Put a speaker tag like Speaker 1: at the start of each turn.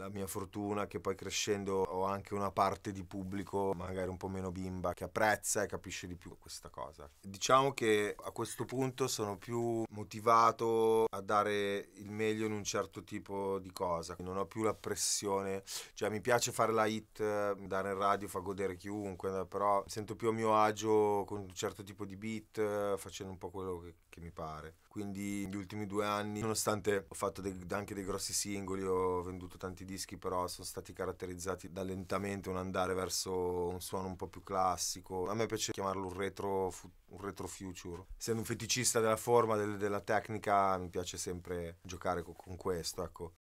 Speaker 1: la mia fortuna che poi crescendo ho anche una parte di pubblico, magari un po' meno bimba, che apprezza e capisce di più questa cosa. Diciamo che a questo punto sono più motivato a dare il meglio in un certo tipo di cosa, non ho più la pressione, cioè mi piace fare la hit, dare in radio fa godere chiunque, però sento più a mio agio con un certo tipo di beat, facendo un po' quello che, che mi pare. Quindi gli ultimi due anni, nonostante ho fatto dei, anche dei grossi singoli, ho venduto tanti dischi, però sono stati caratterizzati da lentamente un andare verso un suono un po' più classico. A me piace chiamarlo un retro, un retro future. Essendo un feticista della forma, del, della tecnica, mi piace sempre giocare con, con questo, ecco.